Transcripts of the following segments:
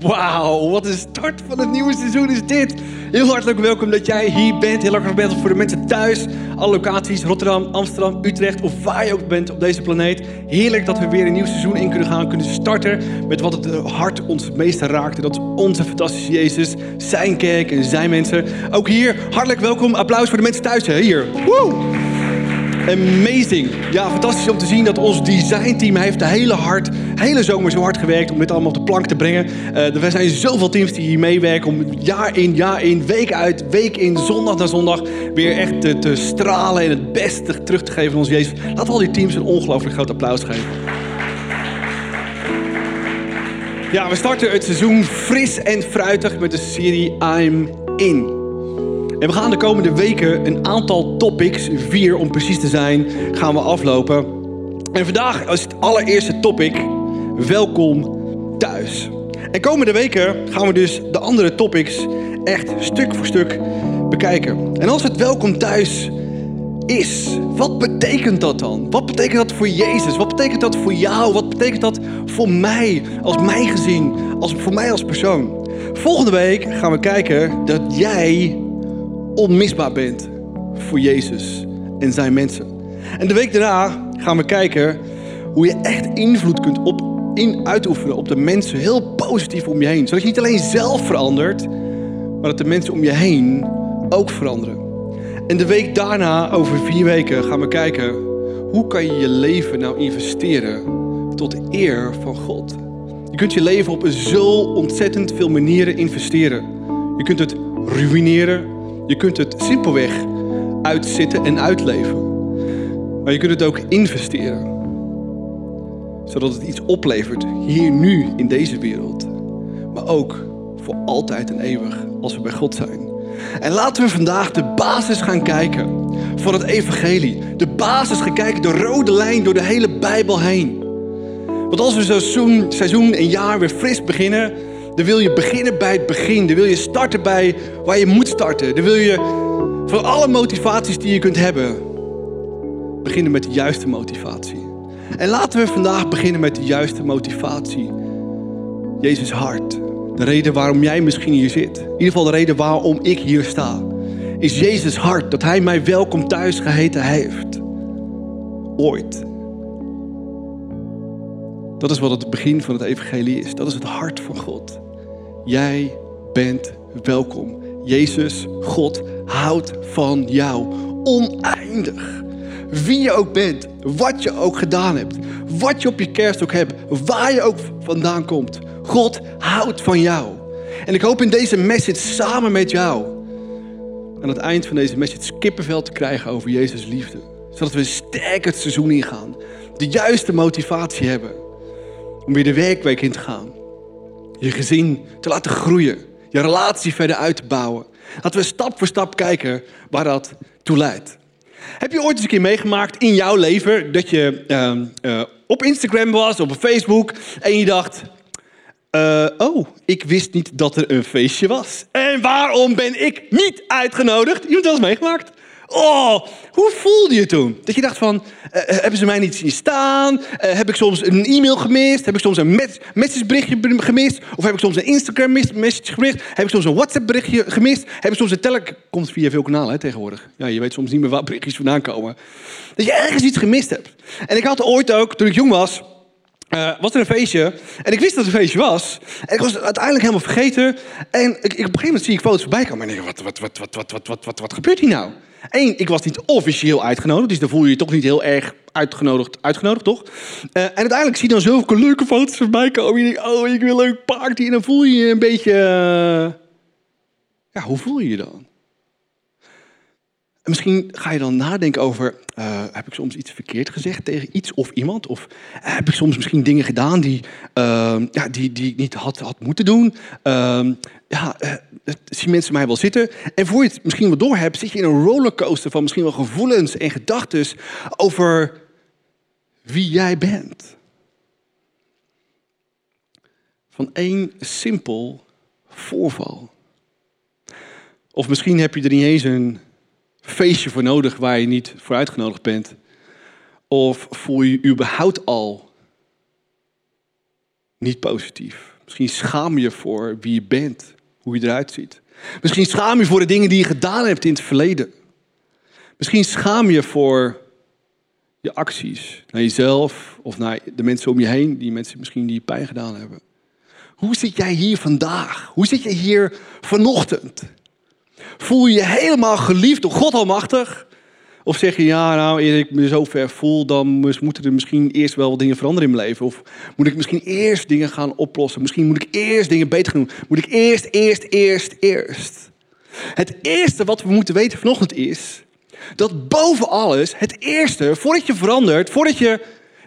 Wauw, wat een start van het nieuwe seizoen is dit. Heel hartelijk welkom dat jij hier bent. Heel hartelijk welkom voor de mensen thuis. Alle locaties, Rotterdam, Amsterdam, Utrecht of waar je ook bent op deze planeet. Heerlijk dat we weer een nieuw seizoen in kunnen gaan. Kunnen starten met wat het hart ons het meeste raakt. En dat is onze fantastische Jezus, zijn kerk en zijn mensen. Ook hier, hartelijk welkom. Applaus voor de mensen thuis. Hier. Woe! Amazing. Ja, fantastisch om te zien dat ons designteam heeft de hele, hard, hele zomer zo hard gewerkt om dit allemaal op de plank te brengen. Uh, er zijn zoveel teams die hier meewerken om jaar in, jaar in, week uit, week in, zondag na zondag weer echt te, stralen en het beste terug te geven aan ons Jezus. Laten al die teams een ongelooflijk groot applaus geven. Ja, we starten het seizoen fris en fruitig met de serie I'm In. En we gaan de komende weken een aantal topics, vier om precies te zijn, gaan we aflopen. En vandaag is het allereerste topic, welkom thuis. En komende weken gaan we dus de andere topics echt stuk voor stuk bekijken. En als het welkom thuis is, wat betekent dat dan? Wat betekent dat voor Jezus? Wat betekent dat voor jou? Wat betekent dat voor mij als mijn gezin? Als, voor mij als persoon? Volgende week gaan we kijken dat jij onmisbaar bent voor Jezus en zijn mensen. En de week daarna gaan we kijken hoe je echt invloed kunt op, in, uitoefenen op de mensen heel positief om je heen. Zodat je niet alleen zelf verandert, maar dat de mensen om je heen ook veranderen. En de week daarna, over vier weken, gaan we kijken hoe kan je je leven nou investeren tot eer van God. Je kunt je leven op zo ontzettend veel manieren investeren. Je kunt het ruïneren, je kunt het simpelweg uitzitten en uitleven. Maar je kunt het ook investeren. Zodat het iets oplevert hier nu in deze wereld. Maar ook voor altijd en eeuwig als we bij God zijn. En laten we vandaag de basis gaan kijken van het evangelie. De basis gaan kijken, de rode lijn door de hele Bijbel heen. Want als we seizoen, seizoen en jaar weer fris beginnen, dan wil je beginnen bij het begin. Dan wil je starten bij waar je moet starten. Dan wil je van alle motivaties die je kunt hebben, beginnen met de juiste motivatie. En laten we vandaag beginnen met de juiste motivatie. Jezus hart. De reden waarom jij misschien hier zit. In ieder geval de reden waarom ik hier sta. Is Jezus hart. Dat Hij mij welkom thuis geheten heeft. Ooit. Dat is wat het begin van het evangelie is. Dat is het hart van God. Jij bent welkom. Jezus, God, houdt van jou. Oneindig. Wie je ook bent, wat je ook gedaan hebt, wat je op je kerst ook hebt, waar je ook vandaan komt. God houdt van jou. En ik hoop in deze message samen met jou aan het eind van deze message kippenvel te krijgen over Jezus liefde. Zodat we sterk het seizoen ingaan. De juiste motivatie hebben om weer de werkweek in te gaan je gezin te laten groeien, je relatie verder uit te bouwen. Laten we stap voor stap kijken waar dat toe leidt. Heb je ooit eens een keer meegemaakt in jouw leven dat je uh, uh, op Instagram was, op Facebook en je dacht: uh, Oh, ik wist niet dat er een feestje was. En waarom ben ik niet uitgenodigd? Iemand wel eens meegemaakt? Oh, hoe voelde je toen? Dat je dacht van, uh, hebben ze mij niet zien staan? Uh, heb ik soms een e-mail gemist? Heb ik soms een messageberichtje gemist? Of heb ik soms een Instagram message gemist? Heb ik soms een WhatsApp berichtje gemist? Heb ik soms een telex... Komt via veel kanalen hè, tegenwoordig. Ja, je weet soms niet meer waar berichtjes vandaan komen. Dat je ergens iets gemist hebt. En ik had ooit ook, toen ik jong was... Uh, was er een feestje en ik wist dat het een feestje was. En ik was uiteindelijk helemaal vergeten. En ik, ik, op een gegeven moment zie ik foto's voorbij komen. En ik denk, wat, wat, wat, wat, wat, wat, wat, wat, gebeurt hier nou? Eén, ik was niet officieel uitgenodigd, dus dan voel je je toch niet heel erg uitgenodigd, uitgenodigd toch? Uh, en uiteindelijk zie je dan zoveel leuke foto's voorbij komen. Je denkt, oh, ik wil een leuk party. En dan voel je je een beetje... Uh, ja, hoe voel je je dan? En misschien ga je dan nadenken over, uh, heb ik soms iets verkeerd gezegd tegen iets of iemand? Of heb ik soms misschien dingen gedaan die, ja, die, die ik niet had, had moeten doen? ja, zien mensen mij wel zitten. En voor je het misschien wel door hebt, zit je in een rollercoaster van misschien wel gevoelens en gedachten over wie jij bent. Van één simpel voorval. Of misschien heb je er niet eens een feestje voor nodig waar je niet voor uitgenodigd bent. Of voel je überhaupt al niet positief. Misschien schaam je voor wie je bent, hoe je eruit ziet. Misschien schaam je voor de dingen die je gedaan hebt in het verleden. Misschien schaam je voor je acties naar jezelf of naar de mensen om je heen, die mensen misschien die je pijn gedaan hebben. Hoe zit jij hier vandaag? Hoe zit je hier vanochtend? Voel je je helemaal geliefd door God Almachtig? Of zeg je, ja, nou, eer ik me zo ver voel, dan moeten er misschien eerst wel wat dingen veranderen in mijn leven. Of moet ik misschien eerst dingen gaan oplossen? Misschien moet ik eerst dingen beter doen. Moet ik eerst, eerst, eerst, eerst. Het eerste wat we moeten weten vanochtend is dat boven alles, het eerste, voordat je verandert, voordat je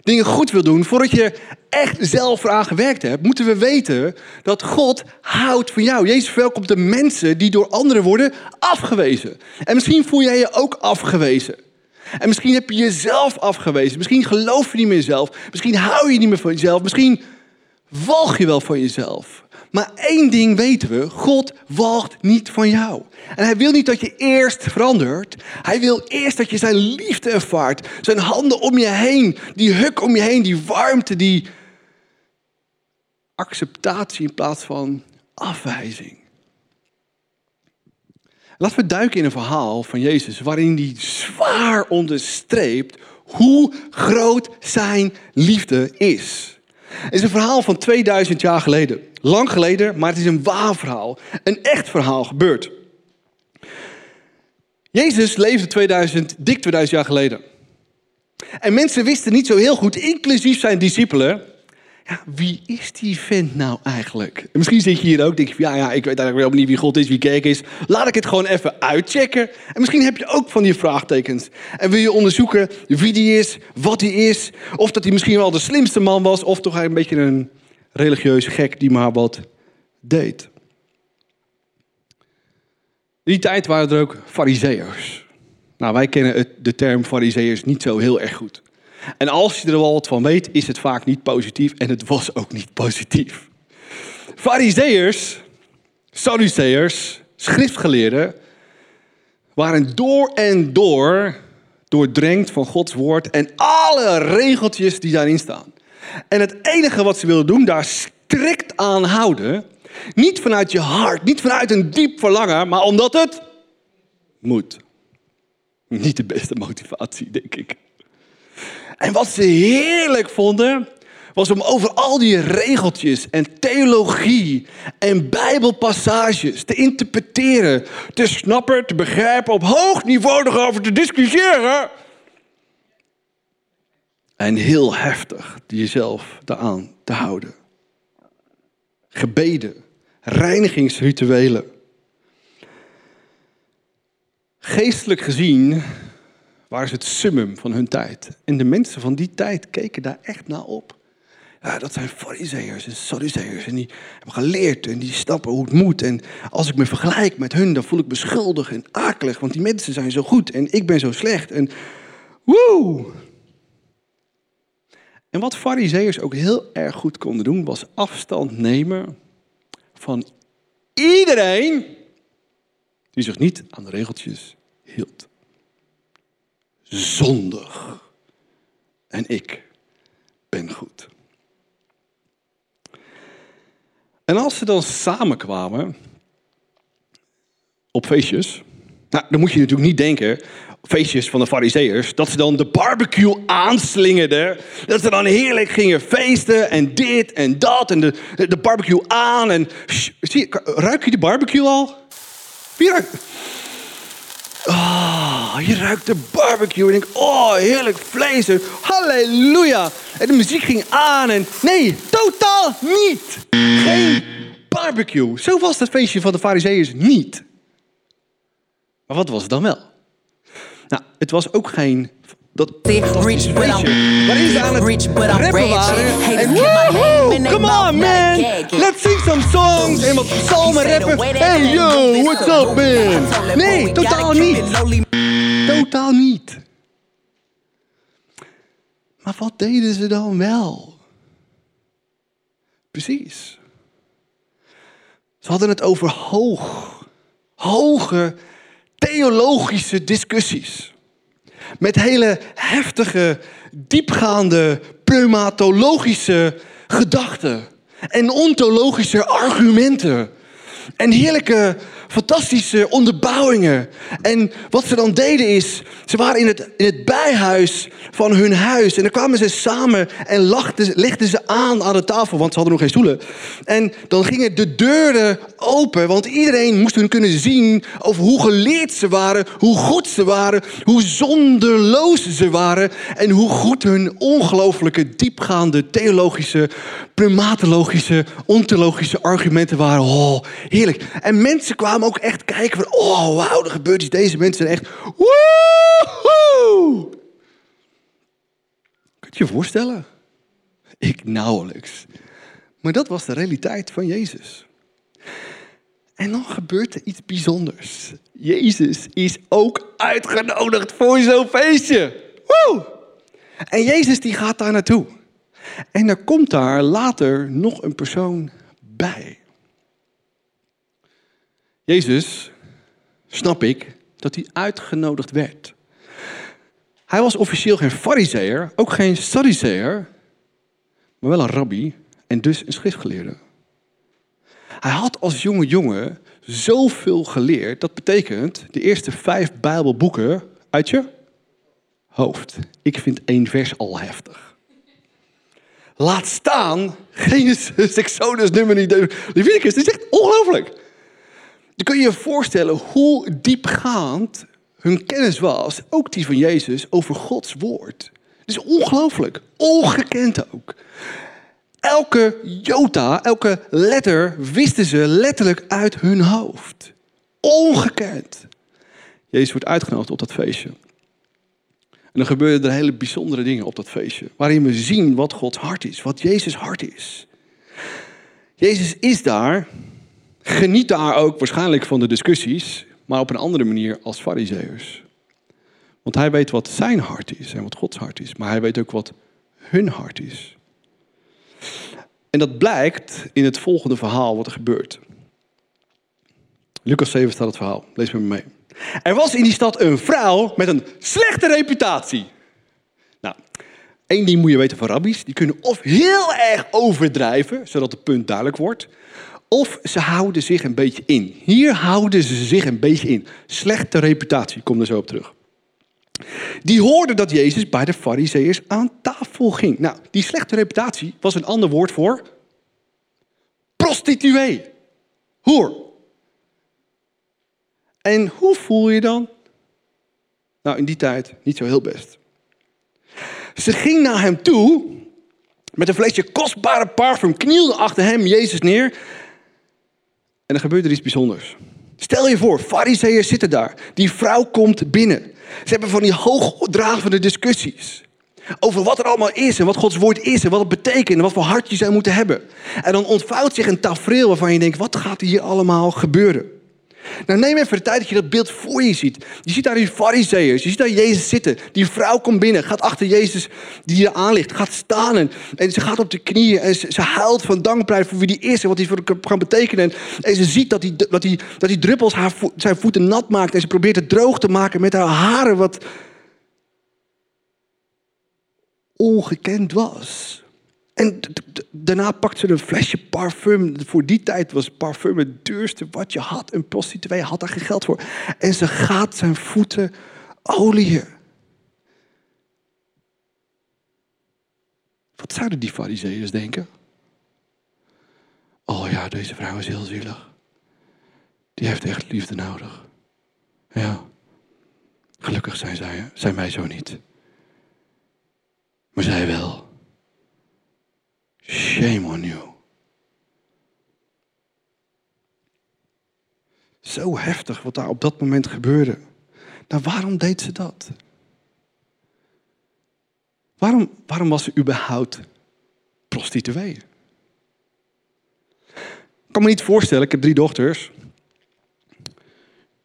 dingen goed wil doen, voordat je echt zelf eraan gewerkt hebt, moeten we weten dat God houdt van jou. Jezus verwelkomt de mensen die door anderen worden afgewezen. En misschien voel jij je ook afgewezen. En misschien heb je jezelf afgewezen. Misschien geloof je niet meer jezelf. Misschien hou je niet meer van jezelf. Misschien walg je wel van jezelf. Maar één ding weten we: God walgt niet van jou. En hij wil niet dat je eerst verandert. Hij wil eerst dat je zijn liefde ervaart. Zijn handen om je heen, die huk om je heen, die warmte, die acceptatie in plaats van afwijzing. Laten we duiken in een verhaal van Jezus waarin hij zwaar onderstreept hoe groot zijn liefde is. Het is een verhaal van 2000 jaar geleden. Lang geleden, maar het is een waar verhaal. Een echt verhaal gebeurd. Jezus leefde 2000, dik 2000 jaar geleden. En mensen wisten niet zo heel goed, inclusief zijn discipelen, ja, wie is die vent nou eigenlijk? misschien zit je hier ook, denk je, ja, ja, ik weet eigenlijk wel niet wie God is, wie kerk is. Laat ik het gewoon even uitchecken. En misschien heb je ook van die vraagtekens. En wil je onderzoeken wie die is, wat die is, of dat hij misschien wel de slimste man was, of toch een beetje een religieuze gek die maar wat deed. In die tijd waren er ook fariseërs. Nou, wij kennen de term fariseërs niet zo heel erg goed. En als je er wel wat van weet, is het vaak niet positief. En het was ook niet positief. Fariseërs, Sadduceërs, schriftgeleerden waren door en door doordrenkt van Gods woord en alle regeltjes die daarin staan. En het enige wat ze wilden doen, daar strikt aan houden. Niet vanuit je hart, niet vanuit een diep verlangen, maar omdat het moet. Niet de beste motivatie, denk ik. En wat ze heerlijk vonden, was om over al die regeltjes en theologie en bijbelpassages te interpreteren, te snappen, te begrijpen, op hoog niveau erover te discussiëren. En heel heftig jezelf daaraan te houden. Gebeden, reinigingsrituelen. Geestelijk gezien waren ze het summum van hun tijd. En de mensen van die tijd keken daar echt naar op. Ja, dat zijn fariseërs en sadduceërs. En die hebben geleerd en die snappen hoe het moet. En als ik me vergelijk met hun, dan voel ik me schuldig en akelig. Want die mensen zijn zo goed en ik ben zo slecht. En woe! En wat fariseërs ook heel erg goed konden doen, was afstand nemen van iedereen die zich niet aan de regeltjes hield zondig. En ik ben goed. En als ze dan samenkwamen op feestjes, nou, dan moet je natuurlijk niet denken, feestjes van de fariseërs, dat ze dan de barbecue aanslingerden, dat ze dan heerlijk gingen feesten en dit en dat en de, de barbecue aan en zie, ruik je de barbecue al? Wie ruikt? Oh, je ruikt de barbecue en denk, oh, heerlijk vlees. halleluja. En de muziek ging aan en nee, totaal niet. Geen barbecue. Zo was het feestje van de fariseeërs niet. Maar wat was het dan wel? Nou, het was ook geen dat fantastische feestje. Waarin ze aan het rappen waren. En woehoe, come on man. Let's sing some songs. En wat psalmen rappen. Hey yo, what's up man. Nee, totaal niet. Totaal niet. Maar wat deden ze dan wel? Precies. Ze hadden het over hoog, hoge theologische discussies. Met hele heftige, diepgaande, pneumatologische gedachten. en ontologische argumenten. En heerlijke, fantastische onderbouwingen. En wat ze dan deden is, ze waren in het, in het bijhuis van hun huis. En dan kwamen ze samen en lachten, legden ze aan aan de tafel, want ze hadden nog geen stoelen. En dan gingen de deuren open, want iedereen moest hun kunnen zien over hoe geleerd ze waren, hoe goed ze waren, hoe zonderloos ze waren en hoe goed hun ongelooflijke, diepgaande, theologische, primatologische, ontologische argumenten waren. Oh, heerlijk. En mensen kwamen ook echt kijken van, oh wauw, er gebeurt iets. Deze mensen zijn echt, woehoe! Kun je je voorstellen? Ik nauwelijks. Maar dat was de realiteit van Jezus. En dan gebeurt er iets bijzonders. Jezus is ook uitgenodigd voor zo'n feestje. Woe! En Jezus die gaat daar naartoe. En er komt daar later nog een persoon bij. Jezus, snap ik, dat hij uitgenodigd werd. Hij was officieel geen fariseer, ook geen sadduceer, maar wel een rabbi en dus een schriftgeleerde. Hij had als jonge jongen zoveel geleerd, dat betekent de eerste vijf Bijbelboeken uit je hoofd. Ik vind één vers al heftig. Laat staan Genesis, Exodus, nummer niet. Leviticus, dit is echt ongelooflijk. Kun je je voorstellen hoe diepgaand hun kennis was, ook die van Jezus, over Gods woord. Het is ongelooflijk, ongekend ook. Elke jota, elke letter wisten ze letterlijk uit hun hoofd. Ongekend. Jezus wordt uitgenodigd op dat feestje. En dan gebeuren er hele bijzondere dingen op dat feestje. Waarin we zien wat Gods hart is, wat Jezus hart is. Jezus is daar, geniet daar ook waarschijnlijk van de discussies, maar op een andere manier als fariseërs. Want hij weet wat zijn hart is en wat Gods hart is, maar hij weet ook wat hun hart is. En dat blijkt in het volgende verhaal wat er gebeurt. Lucas 7 staat het verhaal. Lees met me mee. Er was in die stad een vrouw met een slechte reputatie. Nou, één ding moet je weten van rabbies. Die kunnen of heel erg overdrijven, zodat het punt duidelijk wordt. Of ze houden zich een beetje in. Hier houden ze zich een beetje in. Slechte reputatie, kom er zo op terug. Die hoorden dat Jezus bij de Farizeeërs aan tafel ging. Nou, die slechte reputatie was een ander woord voor prostituee. Hoer. En hoe voel je dan? Nou, in die tijd niet zo heel best. Ze ging naar hem toe met een flesje kostbare parfum, knielde achter hem Jezus neer. En er gebeurde er iets bijzonders. Stel je voor, fariseeërs zitten daar. Die vrouw komt binnen. Ze hebben van die hoogdravende discussies. Over wat er allemaal is en wat Gods woord is en wat het betekent en wat voor hartje zij moeten hebben. En dan ontvouwt zich een tafereel waarvan je denkt, wat gaat hier allemaal gebeuren? Nou, neem even tijd dat je dat beeld voor je ziet. Je ziet daar die fariseeërs, je ziet daar Jezus zitten. Die vrouw komt binnen, gaat achter Jezus die er aan ligt, gaat staan en, en ze gaat op de knieën en ze, huilt van dankbaarheid voor wie die is en wat hij voor kan betekenen. En, ze ziet dat die, dat die, dat die druppels haar zijn voeten nat maakt en ze probeert het droog te maken met haar haren wat ongekend was. En daarna pakt ze een flesje parfum. Voor die tijd was parfum het duurste wat je had. Een prostituee had daar geen geld voor. En ze gaat zijn voeten oliën. Wat zouden die fariseeërs denken? Oh ja, deze vrouw is heel zielig. Die heeft echt liefde nodig. Ja, gelukkig zijn, zij, zijn wij zo niet. Maar zij wel. Shame on you. Zo heftig wat daar op dat moment gebeurde. Nou, waarom deed ze dat? Waarom, waarom was ze überhaupt prostituee? Ik kan me niet voorstellen, ik heb drie dochters.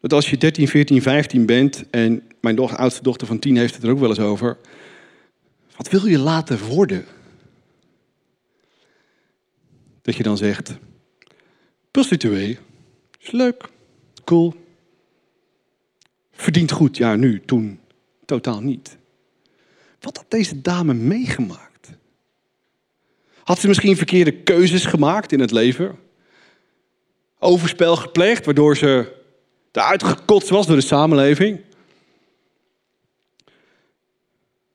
Dat als je 13, 14, 15 bent en mijn oudste dochter van 10 heeft het er ook wel eens over. Wat wil je laten worden? Dat je dan zegt, prostituee, is leuk, cool. Verdient goed, ja nu, toen totaal niet. Wat had deze dame meegemaakt? Had ze misschien verkeerde keuzes gemaakt in het leven? Overspel gepleegd, waardoor ze eruit gekotst was door de samenleving?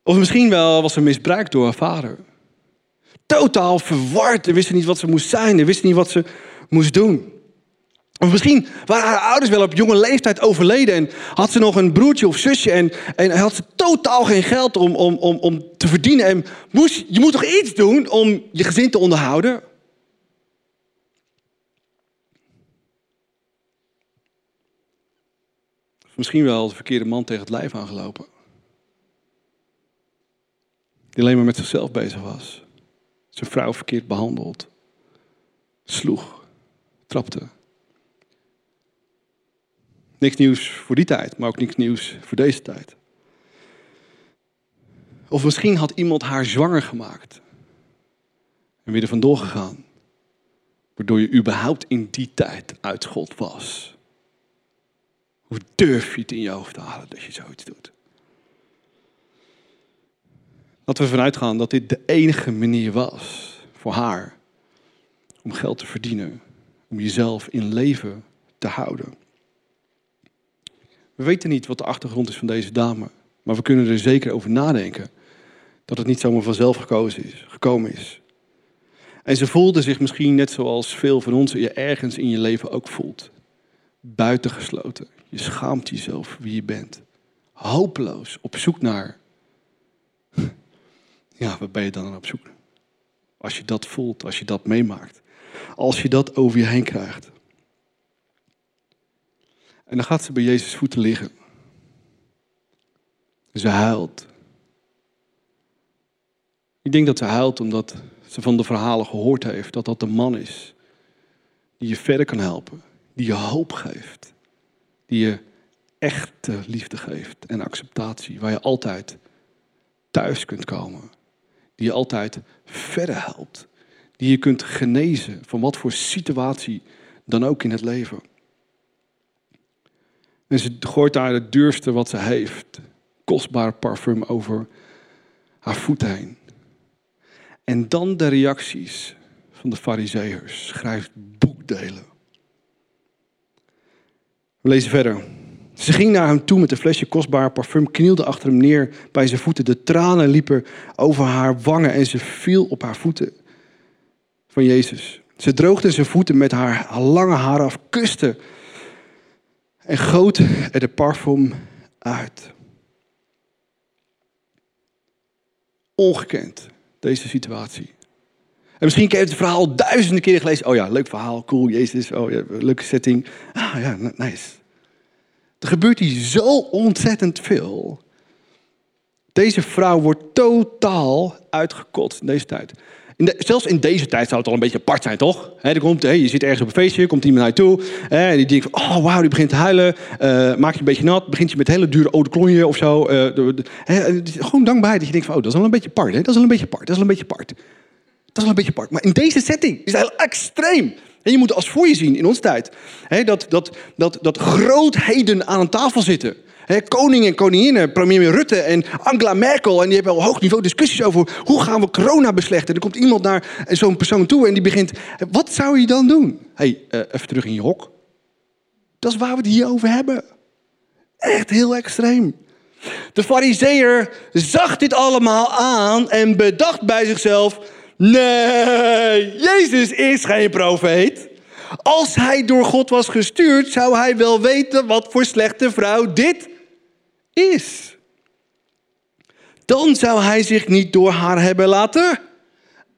Of misschien wel was ze misbruikt door haar vader. Totaal verward. Ze wist niet wat ze moest zijn. Ze wist niet wat ze moest doen. Of misschien waren haar ouders wel op jonge leeftijd overleden en had ze nog een broertje of zusje en, en had ze totaal geen geld om, om, om, om te verdienen. En moest, je moet toch iets doen om je gezin te onderhouden? Of misschien wel de verkeerde man tegen het lijf aangelopen. Die alleen maar met zichzelf bezig was. Zijn vrouw verkeerd behandeld. Sloeg. Trapte. Niks nieuws voor die tijd, maar ook niks nieuws voor deze tijd. Of misschien had iemand haar zwanger gemaakt. En weer er vandoor gegaan. Waardoor je überhaupt in die tijd uit God was. Hoe durf je het in je hoofd te halen dat je zoiets doet? Laten we vanuit gaan dat dit de enige manier was voor haar om geld te verdienen. Om jezelf in leven te houden. We weten niet wat de achtergrond is van deze dame. Maar we kunnen er zeker over nadenken. Dat het niet zomaar vanzelf gekozen is, gekomen is. En ze voelde zich misschien net zoals veel van ons je ergens in je leven ook voelt. Buitengesloten. Je schaamt jezelf wie je bent. Hopeloos. Op zoek naar. Ja, waar ben je dan op zoek? Als je dat voelt, als je dat meemaakt. Als je dat over je heen krijgt. En dan gaat ze bij Jezus voeten liggen. Ze huilt. Ik denk dat ze huilt omdat ze van de verhalen gehoord heeft dat dat de man is die je verder kan helpen, die je hoop geeft, die je echte liefde geeft en acceptatie, waar je altijd thuis kunt komen, die je altijd verder helpt, die je kunt genezen van wat voor situatie dan ook in het leven. En ze gooit daar het duurste wat ze heeft, kostbaar parfum, over haar voet heen. En dan de reacties van de fariseërs. Schrijft boekdelen. We lezen verder. Ze ging naar hem toe met een flesje kostbaar parfum, knielde achter hem neer bij zijn voeten. De tranen liepen over haar wangen en ze viel op haar voeten van Jezus. Ze droogde zijn voeten met haar lange haar af, kuste en goot er de parfum uit. Ongekend, deze situatie. En misschien je het verhaal duizenden keren gelezen. Oh ja, leuk verhaal, cool, Jezus, oh ja, leuke setting. Ah ja, nice. Er gebeurt hier zo ontzettend veel. Deze vrouw wordt totaal uitgekotst in deze tijd zelfs in deze tijd zou het al een beetje apart zijn, toch? He, er komt, je zit ergens op een feestje, komt iemand naar je toe. en die denkt oh wauw, die begint te huilen. Uh, maak je een beetje nat, begint je met hele dure oude klonje of zo. Uh, gewoon dankbaar dat je denkt oh, dat is wel een beetje apart. Dat is wel een beetje apart, dat is wel een beetje apart. Dat is wel een beetje apart. Maar in deze setting is het heel extreem. En je moet als voor je zien in onze tijd. dat, dat, dat, dat grootheden aan een tafel zitten. Koning en koninginnen, premier Rutte en Angela Merkel. En die hebben al hoog niveau discussies over hoe gaan we corona beslechten. Er komt iemand naar zo'n persoon toe en die begint... Wat zou je dan doen? hey, uh, even terug in je hok. Dat is waar we het hier over hebben. Echt heel extreem. De fariseer zag dit allemaal aan en bedacht bij zichzelf... Nee, Jezus is geen profeet. Als hij door God was gestuurd, zou hij wel weten wat voor slechte vrouw dit is. Dan zou hij zich niet door haar hebben laten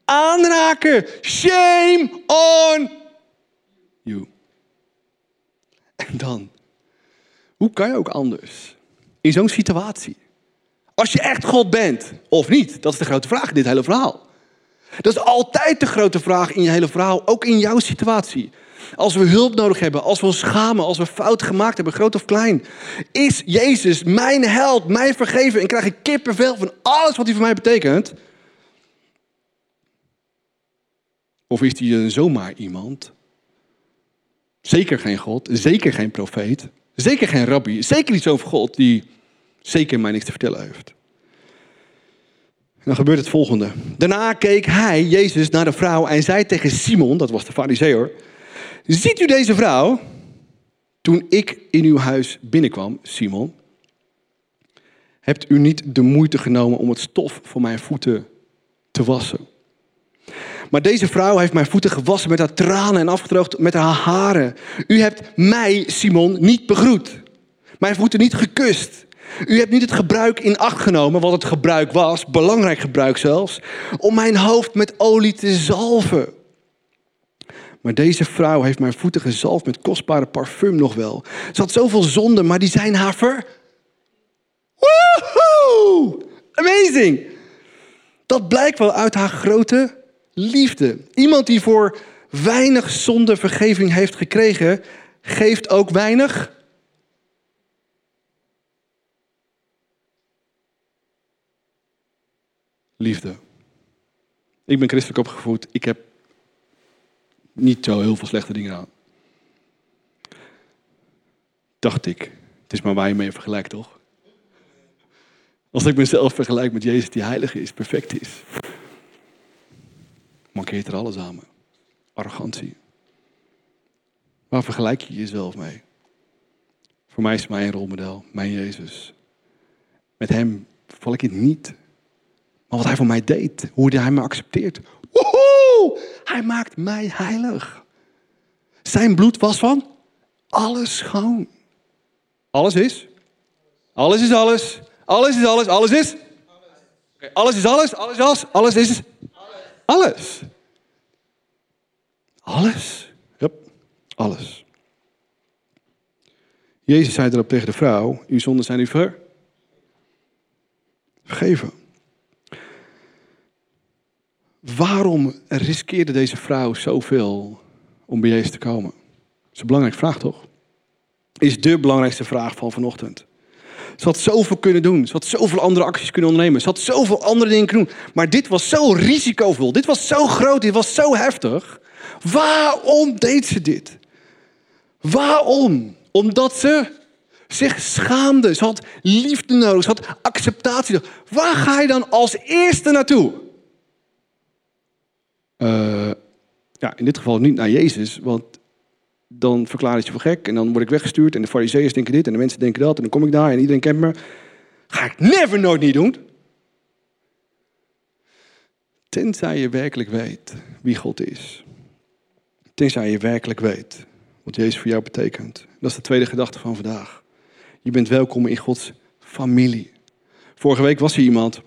aanraken. Shame on you. En dan, hoe kan je ook anders in zo'n situatie? Als je echt God bent of niet, dat is de grote vraag in dit hele verhaal. Dat is altijd de grote vraag in je hele verhaal, ook in jouw situatie. Als we hulp nodig hebben, als we ons schamen, als we fout gemaakt hebben, groot of klein. Is Jezus mijn held, mijn vergeven en krijg ik kippenvel van alles wat hij voor mij betekent? Of is hij zomaar iemand? Zeker geen God, zeker geen profeet, zeker geen rabbi, zeker niet zo'n God die zeker mij niks te vertellen heeft. Dan gebeurt het volgende. Daarna keek hij, Jezus, naar de vrouw en zei tegen Simon, dat was de fariseer, ziet u deze vrouw? Toen ik in uw huis binnenkwam, Simon, hebt u niet de moeite genomen om het stof voor mijn voeten te wassen. Maar deze vrouw heeft mijn voeten gewassen met haar tranen en afgedroogd met haar haren. U hebt mij, Simon, niet begroet. Mijn voeten niet gekust. U hebt niet het gebruik in acht genomen, wat het gebruik was, belangrijk gebruik zelfs, om mijn hoofd met olie te zalven. Maar deze vrouw heeft mijn voeten gezalfd met kostbare parfum nog wel. Ze had zoveel zonden, maar die zijn haar ver. Woehoe! Amazing! Dat blijkt wel uit haar grote liefde. Iemand die voor weinig zonde vergeving heeft gekregen, geeft ook weinig liefde. Ik ben christelijk opgevoed. Ik heb niet zo heel veel slechte dingen aan. Dacht ik. Het is maar waar je mee vergelijkt, toch? Als ik mezelf vergelijk met Jezus die heilig is, perfect is, mankeert er alles aan me. Arrogantie. Waar vergelijk je jezelf mee? Voor mij is mijn rolmodel, mijn Jezus. Met hem val ik het niet. Wat hij voor mij deed, hoe hij me accepteert. Woehoe! Hij maakt mij heilig. Zijn bloed was van alles schoon. Alles is? Alles is alles. Alles is alles. Alles is? Okay, alles is alles. Alles is alles. Alles is alles. Alles. Yep. Alles. Jezus zei erop tegen de vrouw: Uw zonden zijn u ver. Vergeven. Waarom riskeerde deze vrouw zoveel om bij Jezus te komen? Dat is een belangrijke vraag, toch? Is de belangrijkste vraag van vanochtend. Ze had zoveel kunnen doen. Ze had zoveel andere acties kunnen ondernemen. Ze had zoveel andere dingen kunnen doen. Maar dit was zo risicovol. Dit was zo groot. Dit was zo heftig. Waarom deed ze dit? Waarom? Omdat ze zich schaamde. Ze had liefde nodig. Ze had acceptatie nodig. Waar ga je dan als eerste naartoe? Uh, ja, in dit geval niet naar Jezus, want dan verklaar je voor gek en dan word ik weggestuurd en de fariseeërs denken dit en de mensen denken dat en dan kom ik daar en iedereen kent me. Ga ik never nooit niet doen. Tenzij je werkelijk weet wie God is. Tenzij je werkelijk weet wat Jezus voor jou betekent. Dat is de tweede gedachte van vandaag. Je bent welkom in Gods familie. Vorige week was er iemand,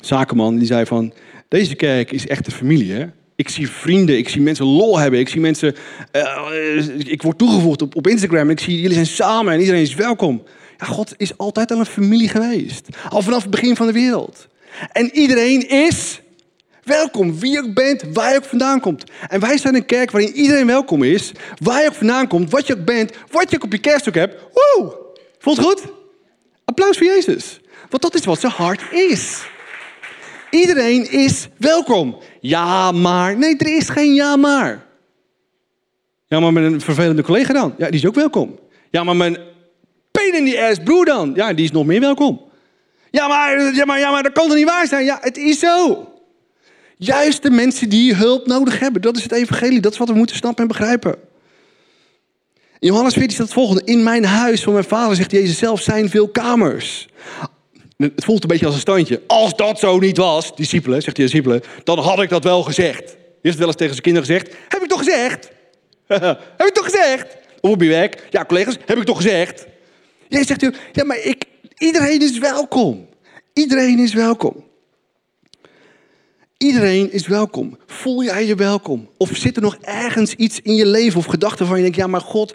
zakenman, die zei van... Deze kerk is echt een familie, hè? Ik zie vrienden, ik zie mensen lol hebben. Ik zie mensen. Uh, ik word toegevoegd op, op Instagram. Ik zie jullie zijn samen en iedereen is welkom. Ja, God is altijd al een familie geweest. Al vanaf het begin van de wereld. En iedereen is welkom. Wie ook bent, waar je ook vandaan komt. En wij zijn een kerk waarin iedereen welkom is. Waar je ook vandaan komt, wat je ook bent, wat je ook op je kerst hebt. Woe! Voelt goed? Applaus voor Jezus. Want dat is wat zijn hart is. Iedereen is welkom. Ja, maar. Nee, er is geen ja, maar. Ja, maar met een vervelende collega dan? Ja, die is ook welkom. Ja, maar mijn pain in the ass broer dan? Ja, die is nog meer welkom. Ja, maar, ja, maar, ja, maar dat kan toch niet waar zijn? Ja, het is zo. Juist de mensen die hulp nodig hebben. Dat is het evangelie. Dat is wat we moeten snappen en begrijpen. Johannes 14 staat het volgende. In mijn huis van mijn vader, zegt Jezus zelf, zijn veel kamers. Het voelt een beetje als een standje. Als dat zo niet was, discipelen, zegt hij discipelen, dan had ik dat wel gezegd. Heeft het wel eens tegen zijn kinderen gezegd? Heb ik toch gezegd? heb ik toch gezegd? Of op je werk? Ja, collega's, heb ik toch gezegd? Jij zegt, ja, maar ik, iedereen is welkom. Iedereen is welkom. Iedereen is welkom. Voel jij je welkom? Of zit er nog ergens iets in je leven of gedachten van je denkt, ja, maar God,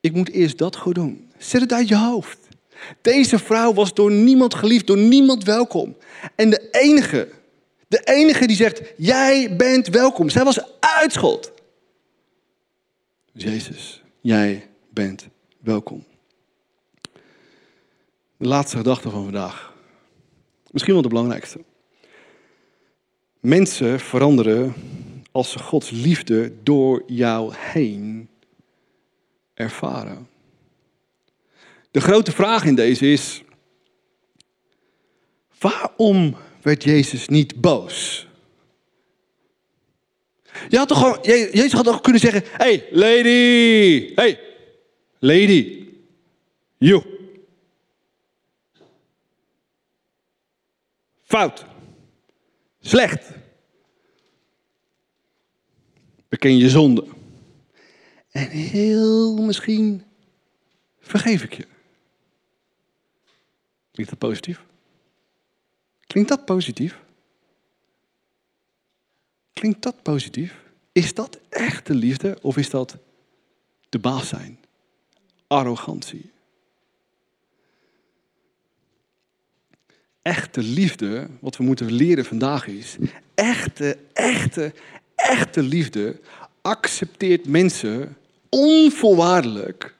ik moet eerst dat goed doen. Zet het uit je hoofd. Deze vrouw was door niemand geliefd, door niemand welkom. En de enige, de enige die zegt, jij bent welkom. Zij was uitschot. Jezus, jij bent welkom. De laatste gedachte van vandaag. Misschien wel de belangrijkste. Mensen veranderen als ze Gods liefde door jou heen ervaren. De grote vraag in deze is: waarom werd Jezus niet boos. Je had toch gewoon, Jezus had toch kunnen zeggen: Hey, lady, hey, lady, you. Fout. Slecht. Beken je zonde. En heel misschien vergeef ik je. Klinkt dat positief? Klinkt dat positief? Klinkt dat positief? Is dat echte liefde of is dat de baas zijn? Arrogantie. Echte liefde, wat we moeten leren vandaag is, echte, echte, echte liefde accepteert mensen onvoorwaardelijk.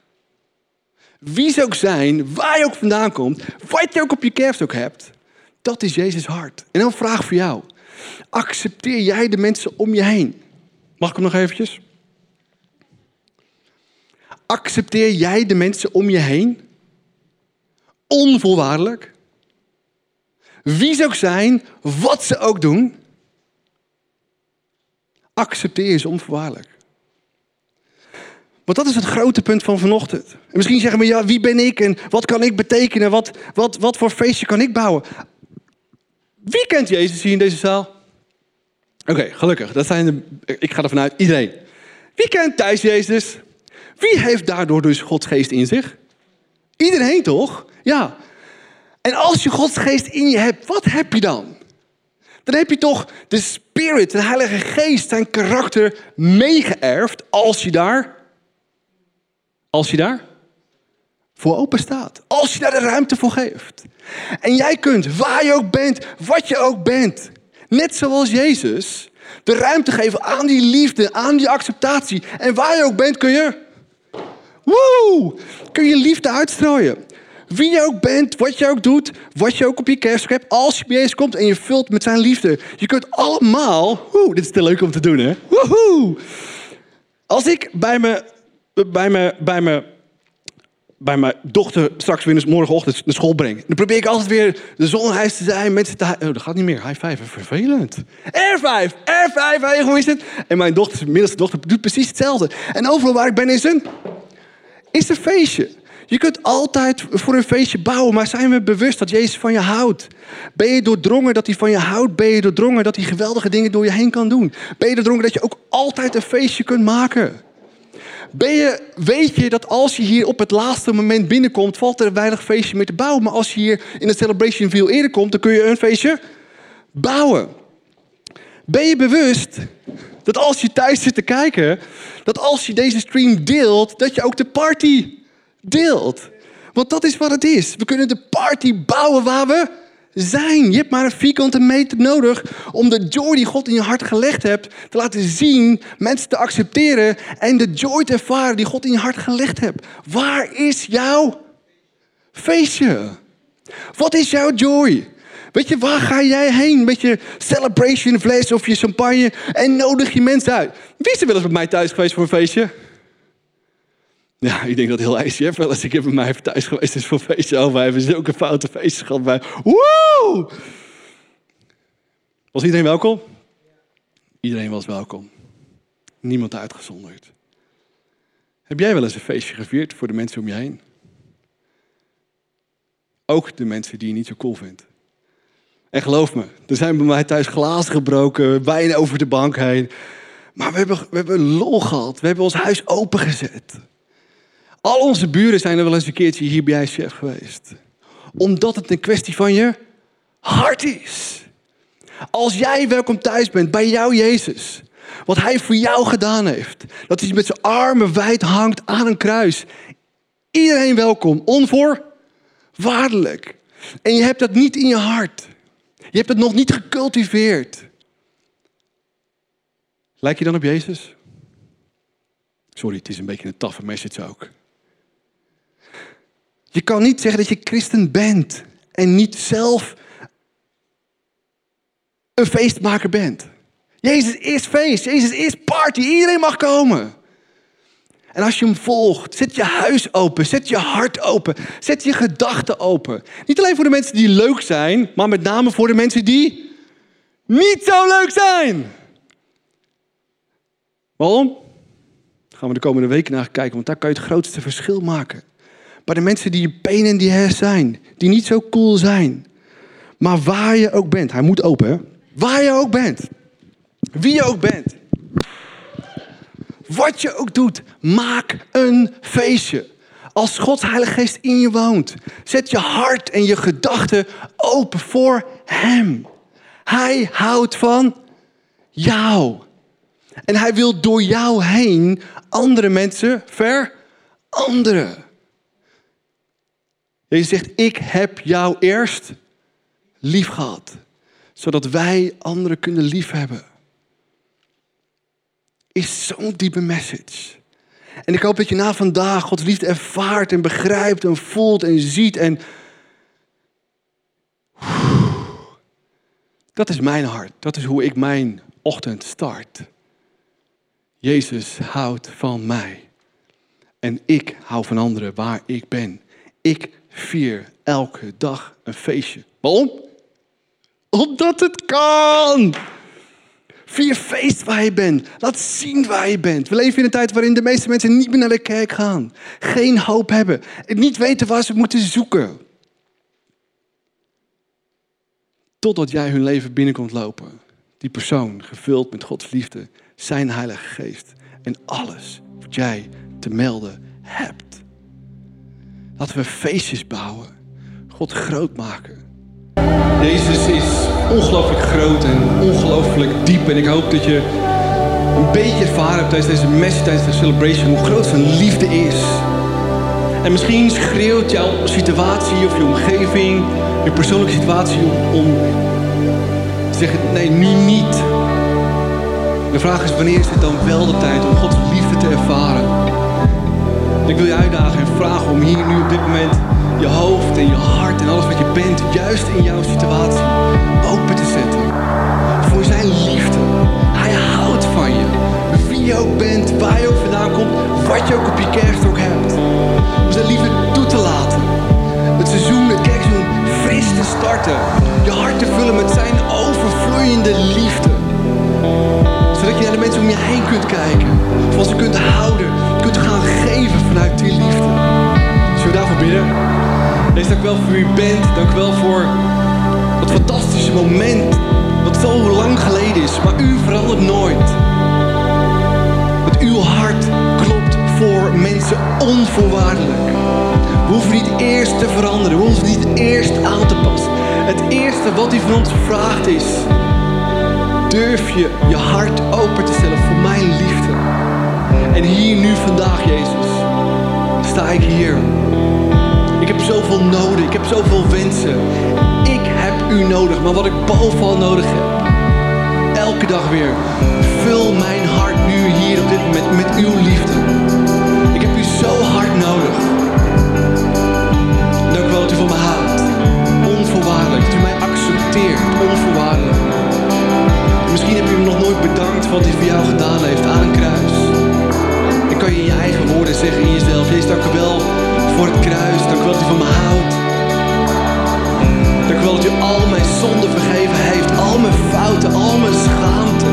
Wie ze ook zijn, waar je ook vandaan komt, wat je ook op je kerfstok hebt. Dat is Jezus hart. En dan vraag voor jou. Accepteer jij de mensen om je heen? Mag ik hem nog eventjes? Accepteer jij de mensen om je heen? Onvoorwaardelijk? Wie ze ook zijn, wat ze ook doen? Accepteer ze onvoorwaardelijk. Want dat is het grote punt van vanochtend. En misschien zeggen we, ja, wie ben ik en wat kan ik betekenen? Wat, wat, wat voor feestje kan ik bouwen? Wie kent Jezus hier in deze zaal? Oké, gelukkig. Dat zijn de, ik ga ervan uit, iedereen. Wie kent thuis Jezus? Wie heeft daardoor dus Gods geest in zich? Iedereen toch? Ja. En als je Gods geest in je hebt, wat heb je dan? Dan heb je toch de Spirit, de Heilige Geest, zijn karakter meegeërfd als je daar, als je daar voor open staat. Als je daar de ruimte voor geeft. En jij kunt, waar je ook bent, wat je ook bent, net zoals Jezus, de ruimte geven aan die liefde, aan die acceptatie. En waar je ook bent, kun je, woe, kun je liefde uitstrooien. Wie je ook bent, wat je ook doet, wat je ook op je kerst hebt, als je bij Jezus komt en je vult met zijn liefde. Je kunt allemaal, woe, dit is te leuk om te doen hè, woehoe. Als ik bij me, bij me, bij me bij mijn dochter straks weer morgenochtend naar school breng. Dan probeer ik altijd weer de zonnehuis te zijn. Mensen te... Oh, dat gaat niet meer. High five. Vervelend. R5. R5. Hey, hoe is het? En mijn dochter, middelste dochter, doet precies hetzelfde. En overal waar ik ben is een... Is een feestje. Je kunt altijd voor een feestje bouwen, maar zijn we bewust dat Jezus van je houdt? Ben je doordrongen dat hij van je houdt? Ben je doordrongen dat hij geweldige dingen door je heen kan doen? Ben je doordrongen dat je ook altijd een feestje kunt maken? Ben je, weet je dat als je hier op het laatste moment binnenkomt, valt er weinig feestje meer te bouwen. Maar als je hier in de celebration veel eerder komt, dan kun je een feestje bouwen. Ben je bewust dat als je thuis zit te kijken, dat als je deze stream deelt, dat je ook de party deelt? Want dat is wat het is. We kunnen de party bouwen waar we zijn. Je hebt maar een vierkante meter nodig om de joy die God in je hart gelegd hebt te laten zien, mensen te accepteren en de joy te ervaren die God in je hart gelegd hebt. Waar is jouw feestje? Wat is jouw joy? Weet je, waar ga jij heen met je celebration fles of je champagne en nodig je mensen uit? Wie is er wel eens bij mij thuis geweest voor een feestje? Ja, ik denk dat heel ICF wel eens. Ik heb bij mij thuis geweest is voor feestje. Oh, wij hebben zulke foute feestjes gehad bij. Woe! Was iedereen welkom? Iedereen was welkom. Niemand uitgezonderd. Heb jij wel eens een feestje gevierd voor de mensen om je heen? Ook de mensen die je niet zo cool vindt. En geloof me, er zijn bij mij thuis glazen gebroken, wijn over de bank heen. Maar we hebben, we hebben lol gehad. We hebben ons huis opengezet. Al onze buren zijn er wel eens een keertje hier bij chef geweest. Omdat het een kwestie van je hart is. Als jij welkom thuis bent bij jou Jezus. Wat hij voor jou gedaan heeft. Dat hij met zijn armen wijd hangt aan een kruis. Iedereen welkom, onvoorwaardelijk. En je hebt dat niet in je hart. Je hebt het nog niet gecultiveerd. Lijk je dan op Jezus? Sorry, het is een beetje een taffe message ook. Je kan niet zeggen dat je christen bent en niet zelf een feestmaker bent. Jezus is feest, Jezus is party, iedereen mag komen. En als je hem volgt, zet je huis open, zet je hart open, zet je gedachten open. Niet alleen voor de mensen die leuk zijn, maar met name voor de mensen die niet zo leuk zijn. Waarom? Daar gaan we de komende weken naar kijken, want daar kan je het grootste verschil maken. Bij de mensen die pain in the ass zijn, die niet zo cool zijn. Maar waar je ook bent, hij moet open, hè? Waar je ook bent, wie je ook bent. Wat je ook doet, maak een feestje. Als Gods Heilige Geest in je woont, zet je hart en je gedachten open voor Hem. Hij houdt van jou. En hij wil door jou heen andere mensen veranderen. Je zegt, ik heb jou eerst lief gehad. Zodat wij anderen kunnen liefhebben. Is zo'n diepe message. En ik hoop dat je na vandaag Gods liefde ervaart en begrijpt en voelt en ziet. En dat is mijn hart. Dat is hoe ik mijn ochtend start. Jezus houdt van mij. En ik hou van anderen waar ik ben. Ik vier elke dag een feestje. Waarom? Omdat het kan. Vier feest waar je bent. Laat zien waar je bent. We leven in een tijd waarin de meeste mensen niet meer naar de kerk gaan. Geen hoop hebben. En niet weten waar ze moeten zoeken. Totdat jij hun leven binnenkomt lopen. Die persoon, gevuld met Gods liefde, zijn Heilige Geest. En alles wat jij te melden hebt. Laten we feestjes bouwen. God groot maken. Jezus is ongelooflijk groot en ongelooflijk diep. En ik hoop dat je een beetje ervaren hebt tijdens deze message, tijdens de celebration, hoe groot zijn liefde is. En misschien schreeuwt jouw situatie of je omgeving, je persoonlijke situatie om, om te zeggen, nee, nu niet. De vraag is, wanneer is het dan wel de tijd om Gods liefde te ervaren? Ik wil je uitdagen en vragen om hier nu op dit moment je hoofd en je hart en alles wat je bent, juist in jouw situatie, open te zetten. Voor zijn liefde. Hij houdt van je. Wie je ook bent, waar je ook vandaan komt, wat je ook op je kerststok hebt. Om zijn liefde toe te laten. Het seizoen, het kerkseizoen, fris te starten. Je hart te vullen met zijn overvloeiende liefde. Zodat je naar de mensen om je heen kunt kijken. Van ze kunt houden. Kunt gaan geven vanuit die liefde. Zullen we daarvoor bidden? Wees dank wel voor wie u bent. Dank wel voor dat fantastische moment. Wat zo lang geleden is. Maar u verandert nooit. Dat uw hart klopt voor mensen onvoorwaardelijk. We hoeven niet eerst te veranderen. We hoeven niet eerst aan te passen. Het eerste wat u van ons vraagt is... Durf je je hart open te stellen voor mijn liefde. En hier nu vandaag, Jezus, sta ik hier. Ik heb zoveel nodig, ik heb zoveel wensen. Ik heb u nodig, maar wat ik bovenal nodig heb, elke dag weer, vul mijn hart nu hier op dit moment met uw liefde. Ik heb u zo hard nodig. Dank u wel dat u van me houdt. Onvoorwaardelijk, dat u mij accepteert, onvoorwaardelijk. Misschien heb je hem nog nooit bedankt voor wat hij voor jou gedaan heeft aan een kruis. Kan je in je eigen woorden zeggen in jezelf, Jezus dank u wel voor het kruis. Dank u wel dat u van me houdt. Dank u wel dat u al mijn zonden vergeven heeft. Al mijn fouten, al mijn schaamte.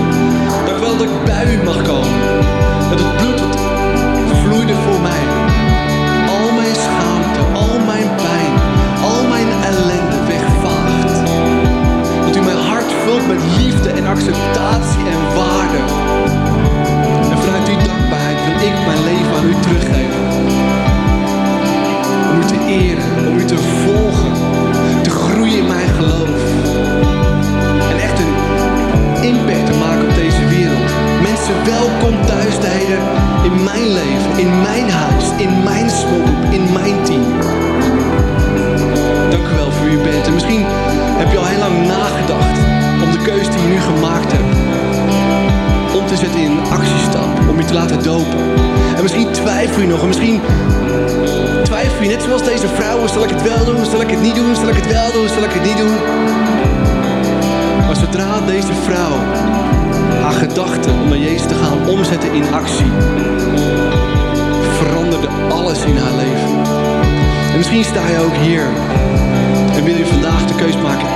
Dank u wel dat ik bij u mag komen.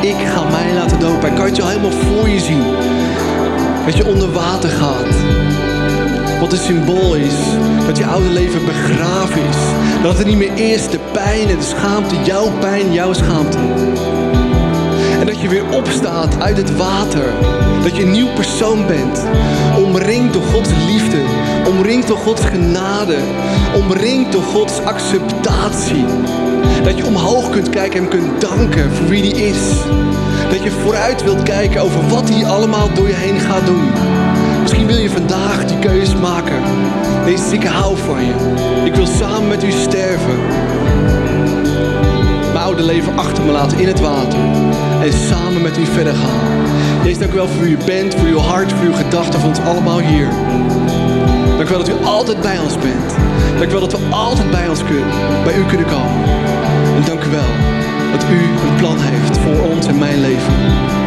Ik ga mij laten dopen. En kan je het al helemaal voor je zien. Dat je onder water gaat. Wat een symbool is dat je oude leven begraven is. Dat het niet meer is de pijn en de schaamte, jouw pijn, jouw schaamte. Je weer opstaat uit het water. Dat je een nieuw persoon bent. Omringd door Gods liefde. Omringd door Gods genade. Omringd door Gods acceptatie. Dat je omhoog kunt kijken en kunt danken voor wie hij is. Dat je vooruit wilt kijken over wat hij allemaal door je heen gaat doen. Misschien wil je vandaag die keuze maken. Deze ik hou van je. Ik wil samen met u sterven. Oude leven achter me laten in het water. En samen met u verder gaan. Jezus, dank u wel voor wie u bent, voor uw hart, voor uw gedachten, voor ons allemaal hier. Dank u wel dat u altijd bij ons bent. Dank u wel dat we altijd bij, ons kunnen, bij u kunnen komen. En dank u wel dat u een plan heeft voor ons en mijn leven.